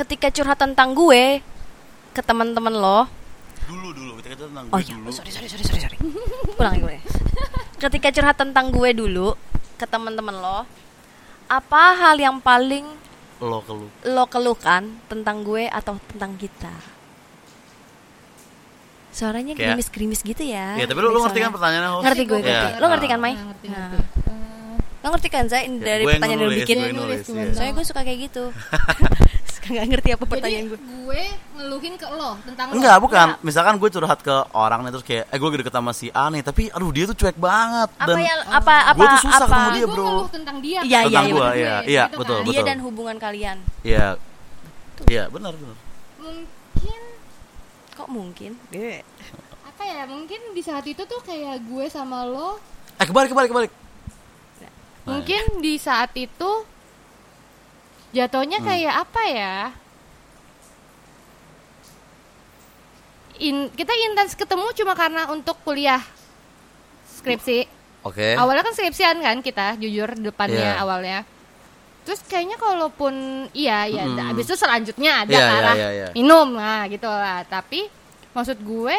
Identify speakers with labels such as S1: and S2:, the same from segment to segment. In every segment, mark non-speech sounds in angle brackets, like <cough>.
S1: ketika curhat tentang gue ke teman-teman lo
S2: Dulu dulu ketika itu tentang
S1: oh
S2: gue
S1: iya
S2: dulu.
S1: sorry sorry sorry sorry sorry ulang gue ketika curhat tentang gue dulu ke teman-teman lo apa hal yang paling
S2: Lo keluh.
S1: lo keluhkan tentang gue atau tentang kita suaranya
S2: Kayak-
S1: gerimis-gerimis gitu ya
S2: Ya, tapi lu, lu ngerti kan pertanyaannya host?
S1: ngerti gue
S2: Iya.
S1: ngerti lo ngerti kan Mai
S3: Nah, ngerti,
S1: Nah.
S3: ngerti. Eh,
S1: lo ngerti kan Zai dari
S2: gue yang
S1: pertanyaan yang lo
S2: nulis,
S1: bikin
S2: nulis,
S3: Gue
S2: iya.
S3: nulis.
S1: soalnya gue suka kayak gitu <laughs> nggak ngerti apa
S3: Jadi
S1: pertanyaan gue
S3: gue ngeluhin ke lo tentang lo.
S2: Enggak, bukan. Misalkan gue curhat ke orang nih terus kayak eh gue lagi deket sama si A nih, tapi aduh dia tuh cuek banget
S1: apa
S2: dan
S1: yang apa apa
S2: Gua tuh susah
S1: apa
S2: ketemu dia,
S3: gue
S2: bro.
S3: ngeluh tentang dia.
S1: Iya,
S3: kan,
S1: iya,
S3: sama
S1: iya,
S3: gue,
S2: iya, iya,
S3: gitu
S2: betul,
S3: kan.
S1: dia
S2: betul.
S1: dan hubungan kalian
S2: Iya. Iya, benar benar.
S3: Mungkin
S1: kok mungkin
S3: apa ya? Mungkin di saat itu tuh kayak gue sama lo
S2: Eh kebalik kebalik kebalik.
S3: Mungkin di saat itu jatuhnya
S2: Hmm.
S3: kayak apa ya? In, kita intens ketemu cuma karena untuk kuliah skripsi.
S2: Oke.
S3: Awalnya kan skripsian kan kita, jujur depannya
S2: Iya.
S3: awalnya. Terus kayaknya kalaupun iya ya,
S2: Mm.
S3: habis itu selanjutnya ada ke
S2: iya,
S3: arah
S2: iya, iya.
S3: minum nah gitu lah. Tapi maksud gue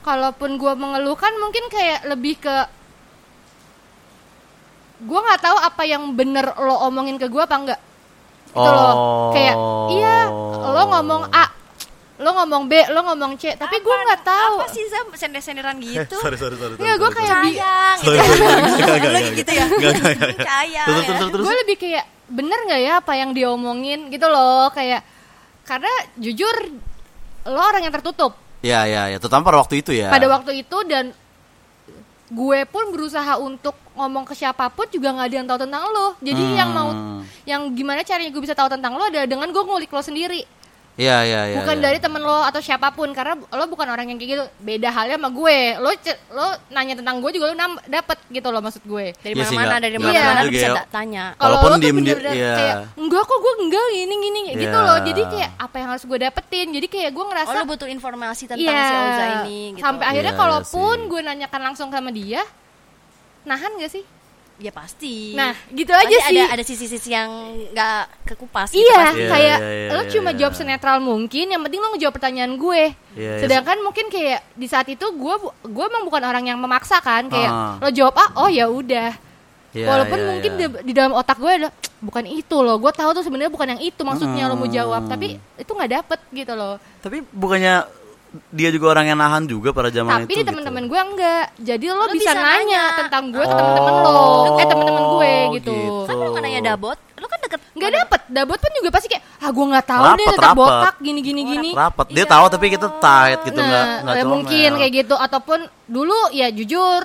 S3: kalaupun gue mengeluhkan mungkin kayak lebih ke gue nggak tahu apa yang bener lo omongin ke gue apa enggak itu loh kayak iya lo ngomong A lo ngomong B lo ngomong C tapi gue nggak tahu
S1: apa sih Zam sender-senderan gitu
S2: sorry sorry sorry.
S3: Nggak, gue kayak bi-
S1: sayang gitu
S2: Sorry, sorry, sorry.
S1: Gitu ya ya.
S2: terus terus.
S3: gue lebih kayak bener nggak ya apa yang diomongin gitu loh kayak karena jujur lo orang yang tertutup
S2: Iya iya iya, terutama pada waktu itu ya.
S3: pada waktu itu dan gue pun berusaha untuk ngomong ke siapa pun juga nggak ada yang tahu tentang lo jadi
S2: Hmm.
S3: yang mau yang gimana caranya gue bisa tahu tentang lo adalah dengan gue ngulik lo sendiri
S2: Iya iya iya.
S3: bukan
S2: iya.
S3: dari temen lo atau siapa pun karena lo bukan orang yang kayak gitu beda halnya sama gue lo lo nanya tentang gue juga lo nam- dapet gitu loh maksud gue
S1: dari
S2: Iya sih,
S1: mana-mana dari mana-mana
S2: perlu
S1: bisa
S2: ya.
S1: da- tanya
S3: kalau lo tuh bener-bener
S2: iya.
S3: kayak enggak kok gue enggak gini gini gitu
S2: Iya.
S3: loh jadi kayak apa yang harus gue dapetin jadi kayak gue
S1: oh
S3: ngerasa
S1: lo butuh informasi tentang
S3: iya
S1: si Oza ini gitu
S3: sampai akhirnya
S2: Iya,
S3: kalaupun
S2: iya sih.
S3: gue nanyakan langsung sama dia nahan gak sih
S1: ya pasti
S3: nah gitu
S1: Pasti
S3: aja sih
S1: ada ada sisi-sisi yang nggak kekupas gitu
S3: iya
S1: pasti.
S2: Iya,
S3: kayak
S2: iya, iya,
S3: lo
S2: iya,
S3: cuma
S2: iya.
S3: jawab senetral mungkin yang penting lo ngejawab pertanyaan gue
S2: Iya, iya.
S3: sedangkan mungkin kayak di saat itu gue gue emang bukan orang yang memaksa kan kayak
S2: Ah.
S3: lo jawab ah oh ya udah
S2: Iya,
S3: walaupun
S2: iya,
S3: mungkin
S2: iya.
S3: di, di dalam otak gue ada bukan itu loh gue tahu tuh sebenarnya bukan yang itu maksudnya lo mau jawab
S2: Hmm.
S3: tapi itu nggak dapet gitu loh
S2: Tapi bukannya dia juga orang yang nahan juga pada zaman
S3: tapi
S2: itu.
S3: di teman-teman gue enggak jadi lo,
S1: Lo
S3: bisa,
S1: bisa
S3: nanya
S1: nanya.
S3: tentang gue ke
S2: Oh,
S3: teman-teman lo eh teman-teman gue gitu,
S2: gitu.
S1: kan lo nggak nanya dabot lo kan deket
S3: nggak dapet dabot pun juga pasti kayak ah gue nggak tahu deh
S2: Rapet,
S3: tetap
S2: rapet.
S3: botak gini gini gini
S2: Rapat. Dia
S1: Iya.
S2: tahu tapi kita tight gitu nggak
S3: nah
S2: nggak
S3: mungkin kayak gitu ataupun dulu ya jujur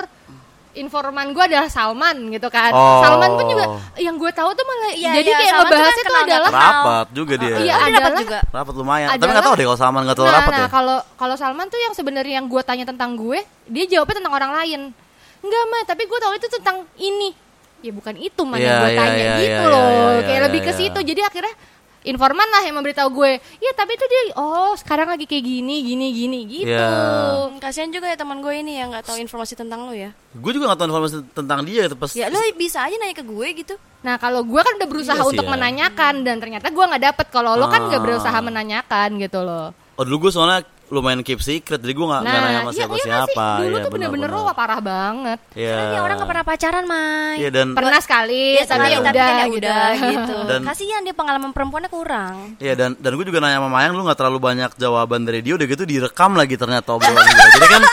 S3: informan gue adalah Salman gitu kan
S2: Oh.
S3: Salman pun juga yang gue tahu tuh malah
S1: Iya,
S3: jadi
S1: iya,
S3: kayak
S1: Salman
S3: ngebahasnya
S1: kan
S3: tuh
S1: kenal-
S3: adalah.
S2: Rapat juga dia.
S3: Iya,
S1: Oh,
S3: adalah-
S1: juga
S2: Rapat lumayan. Tapi
S3: adalah-
S2: nggak tahu deh kalau Salman nggak tahu
S3: nah,
S2: rapat
S3: nah
S2: ya.
S3: kalau kalau Salman tuh yang sebenarnya yang gue tanya tentang gue dia jawabnya tentang orang lain enggak mah tapi gue tahu itu tentang ini ya bukan itu mah yang
S2: Iya,
S3: gue
S2: iya,
S3: tanya
S2: iya,
S3: gitu
S2: iya,
S3: loh
S2: iya,
S3: kayak
S2: iya,
S3: lebih ke
S2: iya.
S3: situ jadi akhirnya informan lah yang memberitahu gue ya tapi itu dia oh sekarang lagi kayak gini gini gini gitu
S2: Iya.
S1: Hmm, kasihan juga ya teman gue ini yang nggak tahu informasi tentang lo ya
S2: Gue juga nggak tahu informasi tentang dia itu pas.
S1: ya lo bisa aja nanya ke gue gitu
S3: Nah kalau gue kan udah berusaha
S2: Iya sih
S3: untuk
S2: ya.
S3: menanyakan dan ternyata gue nggak dapet kalau lo kan nggak
S2: Ah.
S3: berusaha menanyakan gitu loh.
S2: Oh dulu gue soalnya lumayan keep secret jadi gue nggak nggak nanya sama
S3: iya,
S2: siapa
S3: iya
S2: siapa.
S3: sih? Dulu
S2: Iya,
S3: tuh bener-bener lo parah banget.
S2: Iya.
S1: Karena dia orang nggak pernah pacaran Mai
S2: Iya dan
S3: Pernah sekali,
S1: Ya,
S3: tapi ya
S1: tapi
S3: udah,
S1: kan ya
S3: gitu.
S1: udah <laughs> gitu.
S2: Dan-
S1: Kasihan dia pengalaman perempuannya kurang.
S2: Iya dan dan gue juga nanya sama Mayang lu nggak terlalu banyak jawaban dari dia udah gitu direkam lagi ternyata obrolan. Jadi kan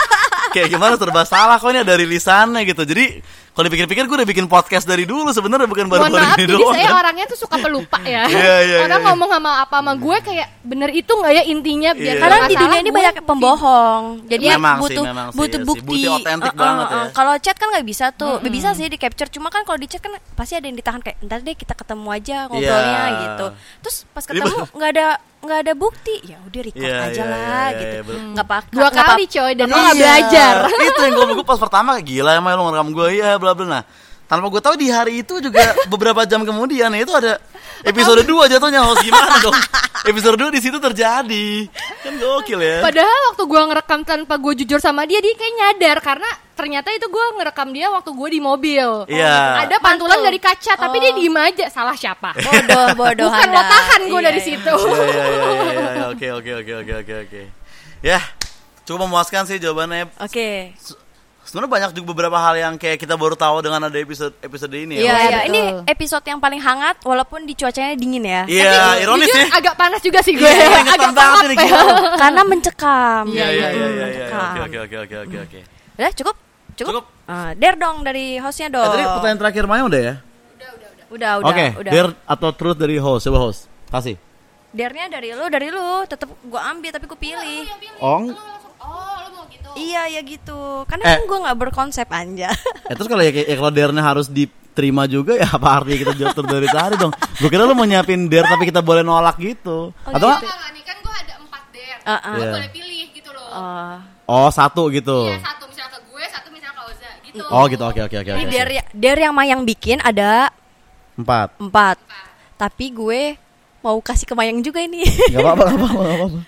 S2: kayak gimana serba salah kok ini ada rilisannya gitu. Jadi kalau dipikir-pikir gue udah bikin podcast dari dulu sebenarnya bukan
S3: Mohon
S2: baru-baru
S3: maaf,
S2: ini
S3: jadi
S2: doang.
S3: saya
S2: kan.
S3: orangnya tuh suka pelupa ya. <laughs>
S2: Iya, iya,
S3: Orang
S2: iya.
S3: ngomong sama apa sama gue kayak bener itu nggak ya intinya biar
S2: Iya.
S3: kalau
S1: Karena di dunia ini banyak pembohong. Jadi
S2: Memang sih,
S1: butuh
S2: memang sih,
S1: butuh
S2: iya sih.
S1: bukti.
S2: Bukti otentik
S1: Uh, uh,
S2: banget
S1: uh.
S2: ya.
S1: Kalau chat kan nggak bisa tuh. Bisa sih di capture. Cuma kan kalau di chat kan pasti ada yang ditahan kayak ntar deh kita ketemu aja ngobrolnya
S2: Iya.
S1: gitu. Terus pas
S2: Jadi
S1: ketemu nggak ada nggak ada bukti. Ya udah record
S2: Iya,
S1: aja
S2: iya,
S1: lah
S2: iya,
S1: gitu.
S2: iya, bener.
S1: Nggak pakai.
S3: Dua kali coy dan lo nggak
S2: Iya.
S3: belajar.
S2: itu yang gue gue pas pertama kayak gila emang lu ngerekam gue iya bla bla nah tanpa gue tahu di hari itu juga <laughs> beberapa jam kemudian itu ada episode 2 jatuhnya host gimana dong episode 2 di situ terjadi. Kan gokil ya.
S3: Padahal waktu gua ngerekam tanpa gue jujur sama dia, dia kayak nyadar karena ternyata itu gua ngerekam dia waktu gue di mobil.
S2: Iya.
S3: Ada pantulan
S1: Mantul.
S3: dari kaca, tapi dia diem aja. Salah siapa? <laughs>
S1: Bodoh, bodoh
S3: Bukan
S1: Anda.
S3: lo tahan gue
S1: Iya,
S3: dari
S1: iya.
S3: situ.
S2: Iya iya iya <laughs> oke oke oke oke oke oke. Ya, cukup memuaskan sih jawabannya.
S1: Oke.
S2: Sebenarnya banyak juga beberapa hal yang kayak kita baru tahu dengan ada episode episode ini
S1: Iya,
S2: ya.
S3: Iya,
S1: iya.
S3: betul.
S1: Ini episode yang paling hangat walaupun di cuacanya dingin ya.
S2: Iya, ironis
S3: Jujur,
S2: ya.
S3: agak panas juga sih gue.
S2: Iya, ingetan
S3: agak
S2: banget ini,
S3: pengap ya.
S2: gila.
S1: Karena mencekam.
S2: Iya iya iya iya iya. Oke oke oke oke oke oke.
S1: Udah cukup? Cukup?
S2: Cukup.
S1: Ah, der dong dari hostnya
S2: Eh,
S1: dong.
S2: tadi pertanyaan terakhir Maya udah ya?
S1: Udah, udah,
S2: Oke,
S1: udah.
S2: dare atau truth dari host? Coba host. Kasih.
S1: Dernya dari lu, dari lu. Tetep gua ambil tapi gua pilih.
S2: Ong.
S3: Oh, gitu.
S1: Iya, ya gitu. Karena
S2: Eh.
S1: kan gua nggak berkonsep anja. <laughs>
S2: Eh terus kalau ya, ya kalau dare-nya harus diterima juga ya apa artinya kita jawab dari tadi dong? Gue kira lu mau nyiapin dare tapi kita boleh nolak gitu. Atau
S3: Enggak, enggak, nih kan gue ada empat dare.
S1: Ah, ah.
S3: Lo
S2: Iya.
S3: boleh pilih gitu loh.
S1: Oh.
S2: oh satu gitu.
S3: Iya, satu misalnya ke gue, satu misalnya ke Oza gitu.
S2: Oh gitu oke oke oke.
S1: Ini
S2: oke.
S1: dare, dare yang Mayang bikin ada
S2: Empat.
S1: empat. Tapi gue mau kasih ke Mayang juga ini.
S2: Gak apa-apa gak apa-apa gak apa-apa.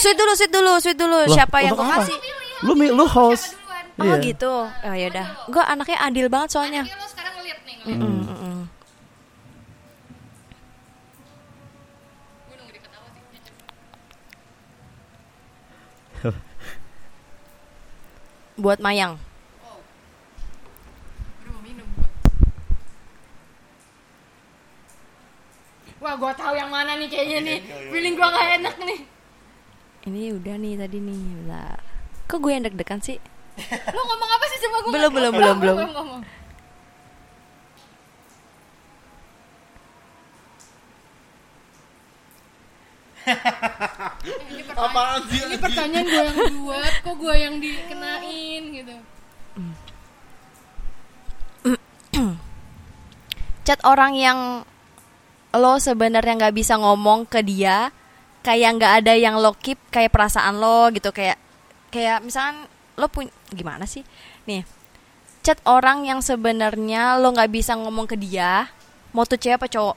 S1: Sweet dulu, sweet dulu, sweet dulu.
S2: Loh,
S1: Siapa yang gue
S2: apa?
S1: kasih?
S2: Lu mi- lu host.
S1: Oh
S2: Iya.
S1: gitu. Oh ya udah. Gue anaknya adil banget soalnya.
S3: Sekarang ngeliat nih.
S1: Mm, mm, mm. Buat Mayang.
S3: Minum. Wah, gue tahu yang mana nih kayaknya nih. Feeling gue gak enak nih.
S1: Ini udah nih tadi nih. Bentar. Kok gue yang deg-degan sih? <laughs>
S3: Lo ngomong apa sih sama gue?
S1: Belum, belum, belum, belum.
S3: ini pertanyaan,
S2: Apaan sih?
S3: ini pertanyaan gue yang buat, kok gue yang dikenain gitu.
S1: Chat orang yang lo sebenarnya nggak bisa ngomong ke dia, kayak nggak ada yang lo keep kayak perasaan lo gitu kayak kayak misalkan lo punya gimana sih? Nih, chat orang yang sebenarnya lo nggak bisa ngomong ke dia, mau tuh cewek apa cowok?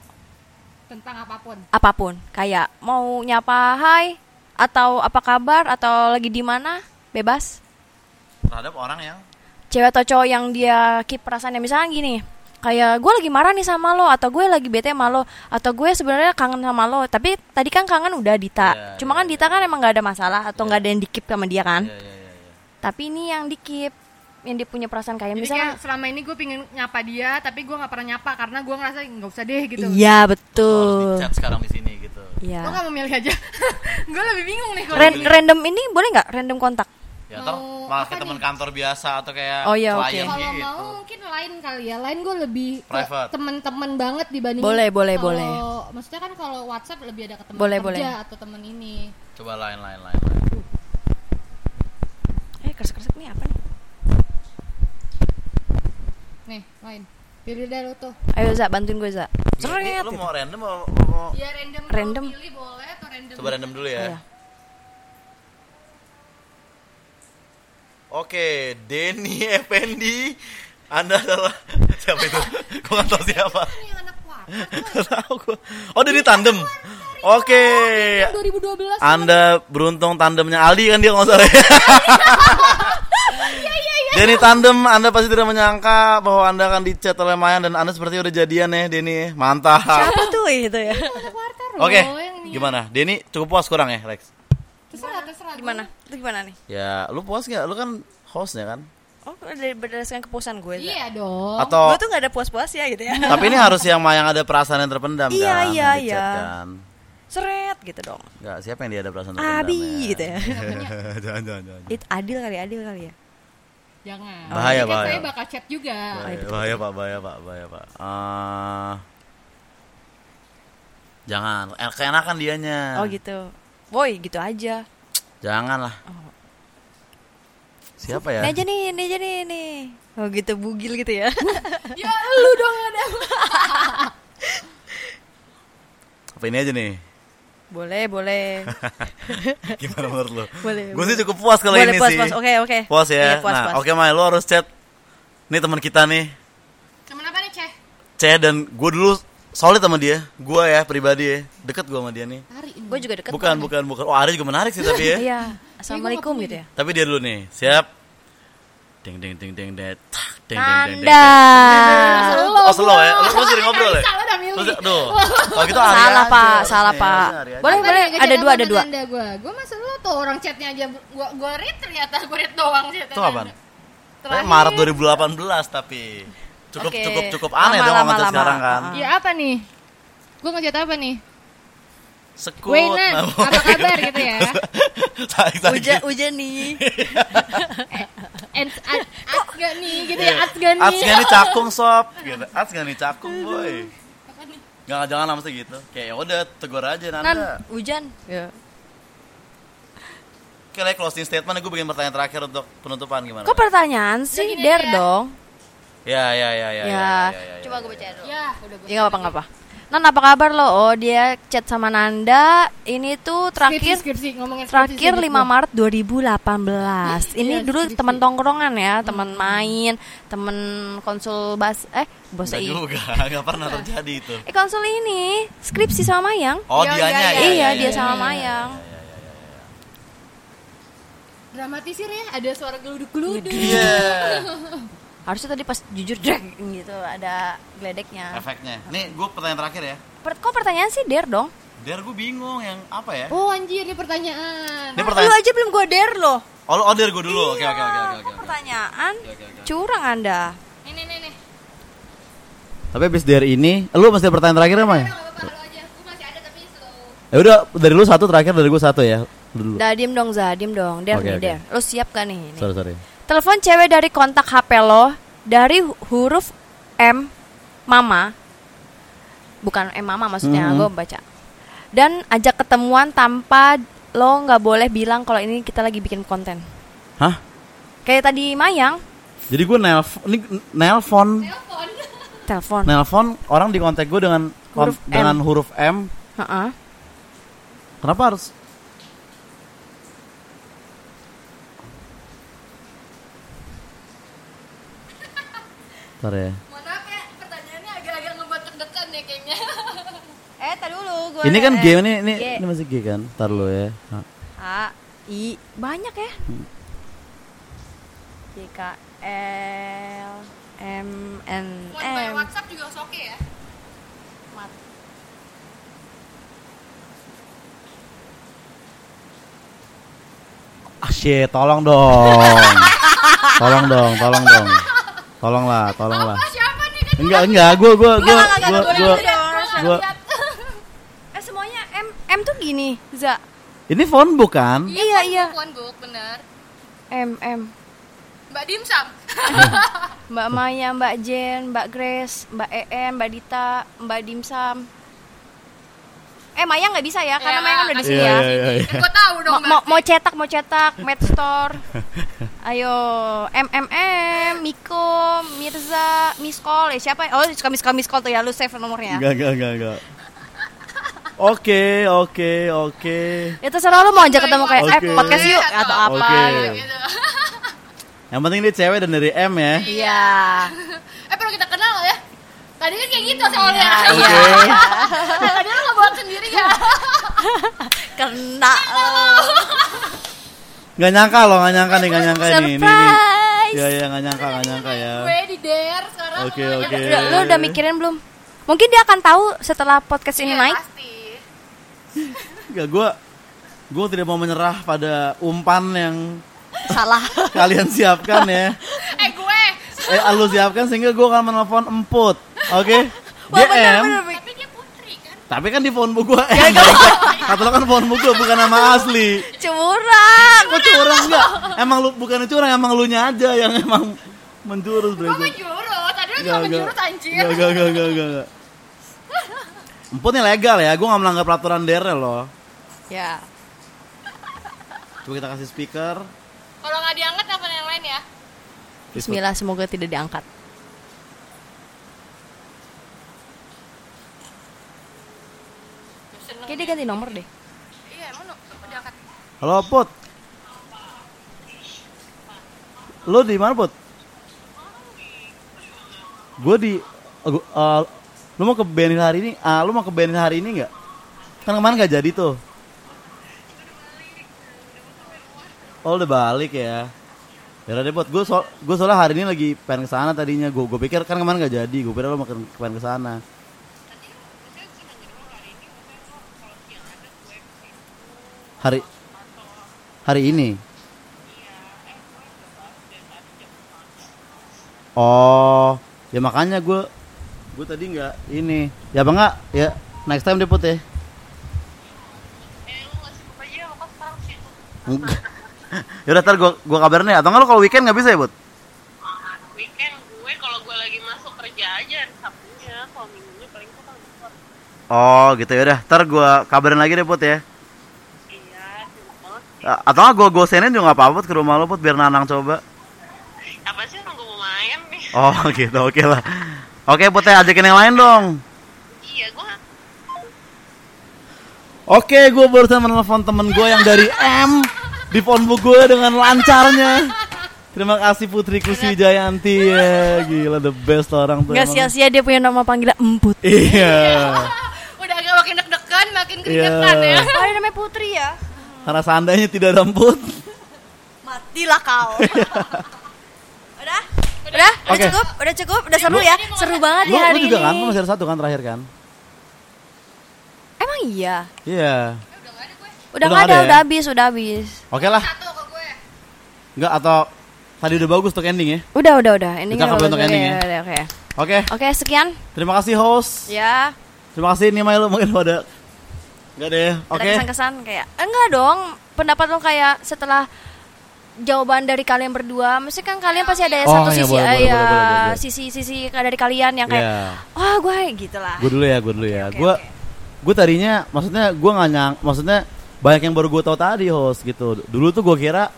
S3: Tentang apa
S1: pun. apa pun kayak mau nyapa hai atau apa kabar atau lagi di mana bebas
S2: Terhadap orang yang
S1: cewek atau cowok yang dia keep perasaannya misalnya gini kayak gue lagi marah nih sama lo atau gue lagi bete sama lo atau gue sebenarnya kangen sama lo tapi tadi kan kangen udah Dita
S2: Iya,
S1: cuma
S2: iya,
S1: kan Dita kan emang gak ada masalah atau nggak ada yang di keep sama dia kan
S2: Iya iya iya. iya.
S1: tapi ini yang di keep yang dia punya perasaan kayak
S3: Jadi
S1: misalnya
S3: kayak selama ini gue pengen nyapa dia, tapi gue gak pernah nyapa karena gue ngerasa nggak usah deh gitu.
S1: iya betul
S2: chat sekarang di sini gitu.
S1: iya
S3: Lo gak mau milih aja? <laughs> gue lebih bingung nih kalau
S1: Ran-
S3: milih.
S1: random ini boleh nggak random kontak
S2: Ya
S3: Mau
S2: malah kayak teman kantor biasa atau kayak
S1: Oh, iya, oke.
S2: klien
S3: Kalau
S2: gitu.
S3: mau mungkin lain kali ya, lain gue lebih ke
S2: Private.
S3: teman-teman banget dibanding
S1: Boleh, boleh,
S3: kalau-
S1: boleh.
S3: Maksudnya kan kalau WhatsApp lebih ada ke teman kerja
S1: boleh.
S3: atau teman ini.
S2: Coba lain lain lain. lain.
S1: eh kersek-kersek nih apa nih
S3: Nih, lain. Pilih deh lo tuh.
S1: ayo Za bantuin gue Za
S2: Ini
S1: Seret
S2: lu
S1: gitu.
S2: mau random mau, mau
S3: Ya random. lo
S1: Random.
S3: Pilih boleh atau random?
S2: coba random dulu ya.
S1: Iya.
S2: Oke, Denny Effendi. Anda adalah <laughs> siapa itu? Gue nggak tahu siapa. <laughs> Tahu gue. Oh, Denny tandem. Oke.
S3: 2012.
S2: Anda beruntung tandemnya Aldi kan dia nggak salah. ya? <laughs> Denny tandem, Anda pasti tidak menyangka bahwa Anda akan dicat oleh Mayan dan Anda seperti udah jadian ya, Denny. Mantap.
S1: siapa tuh itu ya
S3: Anak warta loh.
S2: Oke,
S3: ini.
S2: gimana? Denny cukup puas kurang ya, Rex?
S3: Terserah, terserah.
S1: gimana itu gimana nih
S2: Ya, lu puas nggak? Lu kan hostnya kan?
S1: oh dari berdasarkan kepuasan gue Za.
S3: Iya dong.
S2: Atau
S1: gue tuh gak ada puas-puas ya gitu ya <laughs>
S2: tapi ini harus yang Mayang ada perasaan yang terpendam
S1: Iya,
S2: kan?
S1: iya,
S2: yang
S1: iya.
S2: chat kan?
S1: seret gitu dong
S2: Enggak, siapa yang dia ada perasaan terpendam?
S1: Abi gitu ya <laughs>
S2: jangan, jangan, jangan.
S1: itu adil kali adil kali ya
S3: Jangan.
S2: Bahaya,
S3: Nanti kan
S2: bahaya.
S3: Saya bakal chat juga.
S2: Bahaya, bahaya pak, bahaya pak, bahaya pak. Eh, jangan, keenakan dianya.
S1: oh gitu boy gitu aja
S2: Jangan lah. Siapa ya?
S1: ini aja nih ini aja nih nih oh gitu bugil gitu ya <laughs>
S3: ya lu dong ada. <laughs>
S2: Apa ini aja nih?
S1: boleh boleh <laughs>
S2: Gimana menurut lo?
S1: Boleh,
S2: Gue sih cukup puas kalau
S1: boleh
S2: ini
S1: puas
S2: sih.
S1: puas oke oke
S2: Puas ya.
S1: Iya, puas,
S2: nah,
S1: puas.
S2: oke Mai, lo harus chat. Nih teman kita nih,
S3: Temen apa nih, Ceh?
S2: C dan gue dulu solid sama dia. Gue ya pribadi ya, deket gue sama dia nih.
S3: Tari.
S1: Gue juga deket.
S2: Bukan, bukan, bukan. Oh, Ari juga menarik sih tapi ya.
S1: Iya. Assalamualaikum gitu ya.
S2: Tapi dia dulu nih. Siap. Ding ding ding ding ding. Ding, ding, ding. Oh, slow ya. Lu, sering ngobrol ya? Aduh. <laughs> Kalau gitu
S1: Salah pak, salah
S2: Ya,
S1: pak. Boleh, boleh. Ada dua, ada dua.
S3: gue masa lu tuh orang chatnya aja gue gue read ternyata gue read doang chatnya
S2: Itu kapan?
S3: Terakhir.
S2: Maret 2018 tapi cukup cukup cukup aneh
S1: Lama,
S2: dong
S1: lama, lama.
S2: sekarang kan.
S1: Ah.
S3: ya apa nih gue ngechat apa nih
S2: Sekut.
S3: Wena, apa kabar gitu ya?
S2: Tarik tarik.
S1: Hujan, hujan nih. <laughs>
S3: and at, at gak nih gitu ya at gak nih <laughs>
S2: gak nih cakung sob gitu. Ats gak nih cakung boy. Gak jangan lama gitu. Kayak ya udah tegur aja
S1: Nan,
S2: Nanda.
S1: hujan. Ya.
S2: Oke, like closing statement gue bikin pertanyaan terakhir untuk penutupan gimana?
S1: Kok pertanyaan sih? Der
S3: ya.
S1: dong.
S2: Ya ya ya ya.
S1: Ya.
S2: ya,
S1: Coba gue baca dulu.
S3: ya udah gue
S1: Ya nggak apa nggak apa. Nan apa kabar lo? Oh dia chat sama Nanda. Ini tuh terakhir
S3: skripsi, ngomongin skripsi
S1: terakhir
S3: sedikit
S1: 5
S3: gua.
S1: Maret 2018. Ini
S3: Iya,
S1: dulu
S3: skripsi.
S1: teman tongkrongan ya, teman main, teman konsul bas eh
S2: Enggak
S1: ini.
S2: juga, <laughs> enggak pernah terjadi itu.
S1: Eh konsul ini skripsi sama Mayang.
S2: Oh,
S3: Ya,
S2: dianya
S3: ya,
S2: ya.
S3: ya,
S1: iya,
S2: ya,
S1: dia sama
S2: ya, ya,
S1: Mayang.
S3: dramatisir ya ada suara geluduk-geluduk
S2: Iya. <laughs>
S1: Harusnya tadi pas jujur drag gitu ada geledeknya.
S2: Efeknya. Nih, gue pertanyaan terakhir ya.
S1: Per- kok pertanyaan sih Der dong?
S2: Der gue bingung yang apa ya?
S3: oh anjir ini pertanyaan
S2: Ini
S1: Lu
S2: pertanyaan.
S1: aja belum gua Der loh.
S2: Oh, lu- oh, Der gue dulu. Oke,
S1: Iya,
S2: oke, oke, oke,
S1: kok
S2: oke.
S1: pertanyaan?
S2: Oke, oke, oke.
S1: Curang Anda.
S3: nih nih nih nih
S2: Tapi abis dari ini, lu masih ada pertanyaan terakhir apa ya?
S3: Nggak apa-apa lu aja gue masih ada tapi slow
S2: Ya udah, dari lu satu terakhir, dari gue satu ya. Dulu.
S1: Dah diem dong Za, diem dong. Der
S2: Oke,
S1: nih,
S2: oke.
S1: Der. Lu siap gak nih? Nih.
S2: Sorry, sorry.
S1: Telepon cewek dari kontak HP lo dari hu- huruf M mama. Bukan M mama maksudnya,
S2: Mhm.
S1: gue baca. Dan ajak ketemuan tanpa lo nggak boleh bilang kalau ini kita lagi bikin konten.
S2: Hah?
S1: Kayak tadi Mayang
S2: Jadi gue nelpon, ini nelpon,
S3: telepon
S1: telepon.
S2: nelpon orang di kontak gue dengan
S1: Huruf M.
S2: dengan huruf M.
S1: Heeh.
S2: Kenapa harus? Ntar ya.
S3: mohon maaf ya pertanyaannya agak-agak ngebuat deg-degan nih kayaknya <laughs>
S1: Eh, tadi dulu gua
S2: Ini kan
S1: eh,
S2: G ini ini,
S1: G.
S2: ini masih G kan? Ntar lo ya. Nah.
S1: A I banyak ya. J K L M N M.
S3: WhatsApp juga oke ya
S2: Ah shit, tolong dong. <laughs> tolong dong, tolong dong. Tolonglah, tolonglah.
S3: ah siapa nih kan
S2: Enggak, enggak, gua gua gua
S1: Enggak, enggak,
S2: gua
S1: enggak,
S2: gua
S1: enggak, enggak,
S2: gua
S1: Eh semuanya M M tuh gini, Za.
S2: Ini phone bukan?
S1: Iya, iya.
S3: Puan book bener
S1: M M.
S3: Mbak Dimsum <laughs>
S1: Mbak Maya, Mbak Jen, Mbak Grace, Mbak EM, Mbak Dita, Mbak Dimsum. Eh Maya nggak bisa ya, karena
S3: Ya,
S1: Maya kan udah di sini
S2: Iya,
S1: ya.
S2: iya, iya.
S3: kan gue tahu dong
S1: Mau, mau, mau cetak, mau cetak, Mad Store. <laughs> Ayo, MMM, Miko, Mirza, Miss Call. Eh, siapa? Oh, suka Miss Call, Miss Call tuh ya, lu save nomornya.
S2: Enggak, enggak, enggak, enggak. Oke, oke, oke.
S1: Ya terserah lu mau ajak ketemu kayak eh
S2: Oke.
S1: podcast yuk atau apa
S2: Oke.
S1: gitu.
S2: Yang penting dia cewek dan dari M ya.
S1: Iya. <laughs>
S3: eh perlu kita kenal ya tadi kan kayak gitu soalnya
S1: Iya. <laughs>
S3: tadi lu nggak buat sendiri ya <laughs>
S1: Kena. oh.
S2: Nggak nyangka loh, nggak nyangka nih, nggak nyangka nih. Ini, nih.
S1: Surprise.
S2: Iya, iya, nggak nyangka, nggak nyangka ya.
S3: gue di dare sekarang
S2: Oke,
S3: makanya
S2: oke.
S1: Udah, lu udah mikirin belum? Mungkin dia akan tahu setelah podcast ini
S3: Iya,
S1: naik.
S3: pasti
S2: Enggak, gua gua tidak mau menyerah pada umpan yang
S1: Salah. <laughs>
S2: kalian siapkan ya. <laughs>
S3: eh gue
S2: Eh, lu siapkan sehingga gua akan menelpon emput. Oke?
S1: Wah, bener,
S2: GM.
S1: bener,
S3: tapi dia putri kan
S2: Tapi kan di phone book gua M. Kata lo kan phone book gua bukan nama asli.
S1: Curang.
S2: Kok curang enggak? Emang lu bukan curang, emang lu nya aja yang emang menjurus
S3: gue
S2: bro.
S3: menjurut tadi lu juga menjurut anjir
S2: Enggak, enggak, enggak, enggak, enggak, enggak. Emput nih legal ya, gua nggak melanggar peraturan DRL loh.
S1: Ya.
S2: Coba kita kasih speaker.
S3: kalau nggak diangkat apa yang lain ya
S1: Bismillah semoga tidak diangkat. Kayaknya dia ganti nomor deh.
S3: iya emang no, apa diangkat
S2: Halo Put lo di mana, Put? Gue di uh, uh, eh, lu mau ke Benil hari ini? Ah, lu mau ke Benil hari ini nggak? Kan kemarin nggak jadi tuh. Oh, udah balik ya. Ya deh buat gue so, gue soalnya hari ini lagi pengen ke sana tadinya. Gue gue pikir kan kemarin nggak jadi. Gue pikir lu mau ke, pengen ke sana. Hari hari ini. Oh, ya makanya gue gue tadi nggak ini. Ya apa nggak? Ya next time deh put ya. Enggak. <laughs> ya udah ntar gua gua kabarin ya. Atau enggak lo kalau weekend nggak bisa ya, Bud?
S4: weekend gue kalau gue lagi masuk kerja aja hari Sabtunya kalau minggunya paling gue kan
S2: Oh, gitu ya udah. Ntar gua kabarin lagi deh, Put ya.
S4: iya banget sih
S2: Atau enggak gua gosenin juga nggak apa-apa ke rumah lo, Put, biar Nanang coba.
S4: apa sih orang gue mau main nih
S2: Oh, <laughs> gitu. Oke lah. Oke, Put ya ajakin yang lain dong.
S4: iya gue
S2: Oke, gue barusan menelpon temen gue yang dari M di phonebook gue dengan lancarnya. Terima kasih Putri Kuswijayanti ya, gila the best orang tuh.
S1: Gak sia-sia dia punya nama panggilan Emput.
S2: Iya. <laughs>
S3: Udah agak makin deg-degan, makin keringetan
S2: Iya.
S3: ya.
S1: Oh, namanya Putri ya?
S2: Karena seandainya tidak ada emput.
S1: Matilah kau. <laughs> udah?
S2: Oke.
S1: cukup? Udah cukup? Udah seru ya? Seru banget
S2: Lu,
S1: ya
S2: lu
S1: hari
S2: juga
S1: ini.
S2: kan, lu masih ada satu kan terakhir kan?
S1: Emang iya?
S2: Iya.
S1: Udah
S2: Udah
S1: nggak ada,
S2: ada ya?
S1: udah habis, udah habis.
S2: Oke lah.
S3: Satu ke gue.
S2: Enggak atau tadi udah bagus untuk ending ya?
S1: Udah, udah, udah. Ini
S2: Kita nggak untuk ending ya?
S1: Oke, oke.
S2: Oke.
S1: Oke, sekian.
S2: Terima kasih host.
S1: Ya,
S2: Terima kasih nih Mai lu mungkin lu ada Enggak deh.
S1: ada
S2: Oke.
S1: kesan-kesan kayak enggak dong. Pendapat lo kayak setelah jawaban dari kalian berdua, mesti kan kalian pasti ada
S2: Oh,
S1: satu
S2: iya,
S1: sisi
S2: boleh,
S1: eh,
S2: boleh,
S1: ya,
S2: boleh, boleh, boleh.
S1: sisi-sisi dari kalian yang kayak
S2: Iya.
S1: wah gue gitu lah.
S2: Gue dulu ya, gue dulu ya.
S1: Oke,
S2: Gue
S1: oke.
S2: gue tadinya maksudnya gue nggak nyang, maksudnya banyak yang baru gue tahu tadi host gitu. Dulu tuh gue kira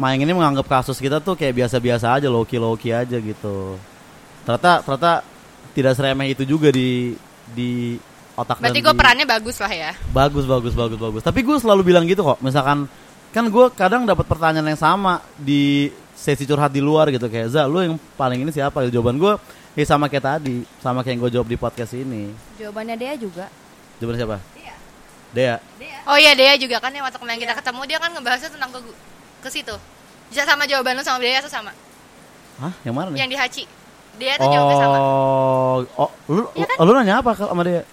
S2: Maeng ini menganggap kasus kita tuh kayak biasa-biasa aja, loki loki aja gitu. Ternyata ternyata tidak seremeh itu juga di di otak
S3: Berarti
S2: dan
S3: gue perannya bagus lah ya.
S2: bagus bagus bagus bagus. Tapi gue selalu bilang gitu kok. Misalkan kan gue kadang dapat pertanyaan yang sama di sesi curhat di luar gitu kayak Za, lu yang paling ini siapa? Jawaban gue ya sama kayak tadi, sama kayak yang gue jawab di podcast ini.
S1: Jawabannya dia juga.
S2: Jawaban siapa? Dea.
S3: Oh iya Dea juga kan yang waktu kemarin kita ketemu dia kan ngebahasnya tentang ke ke situ. Bisa sama jawaban lu sama Dea tuh sama.
S2: Hah? Yang mana nih?
S3: Yang di Haci. Dia tuh jawabnya sama.
S2: Oh, oh, lu,
S3: Iya kan?
S2: lu nanya apa sama dia?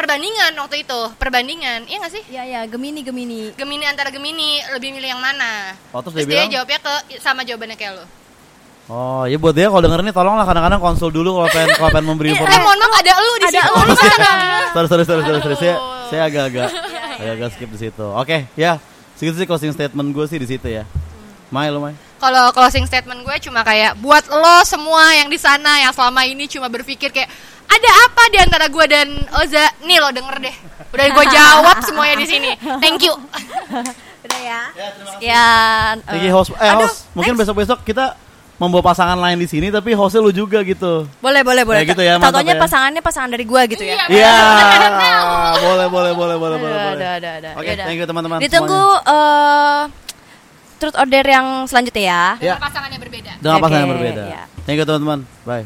S3: Perbandingan waktu itu, perbandingan. Iya gak sih?
S1: Iya ya, Gemini Gemini.
S3: Gemini antara Gemini lebih milih yang mana?
S2: Oh, terus
S3: Terus
S2: dia
S3: dia
S2: bilang,
S3: jawabnya ke sama jawabannya kayak lu.
S2: oh, ya buat dia kalau denger ini tolonglah kadang-kadang konsul dulu kalau pengen kalau pengen memberi <laughs>
S3: Eh,
S2: informasi.
S3: mohon maaf ada lu di
S1: Ada
S3: situ.
S1: lu di
S3: Masa
S1: sana.
S3: nggak?
S2: sorry <laughs> sorry sorry sorry, sorry. saya saya agak-agak <laughs> agak-agak skip di situ oke ya segitu sih closing statement gue sih di situ ya Mai lo Mai
S3: Kalau closing statement gue cuma kayak buat lo semua yang di sana yang selama ini cuma berpikir kayak ada apa di antara gue dan Oza? Nih lo denger deh. Udah gue jawab semuanya di sini. Thank you. <laughs>
S1: Udah ya. Sekian.
S2: Lagi
S1: eh,
S2: host eh
S1: aduh,
S2: host mungkin besok-besok kita membawa pasangan lain di sini tapi hostnya lu juga gitu
S1: Boleh, boleh, boleh.
S2: Ya gitu ya, mantap
S1: Contohnya
S2: ya.
S1: pasangannya pasangan dari gua gitu ya.
S3: Iya.
S2: iya boleh boleh boleh boleh boleh
S1: Ada,
S2: boleh.
S1: ada, ada, ada.
S2: oke
S1: Yaudah.
S2: thank you teman-teman
S1: Ditunggu eh truth order yang selanjutnya ya.
S2: Ya.
S3: Dengan pasangan yang berbeda.
S2: dengan pasangan yang
S1: Oke,
S2: berbeda
S1: ya.
S2: thank you teman-teman bye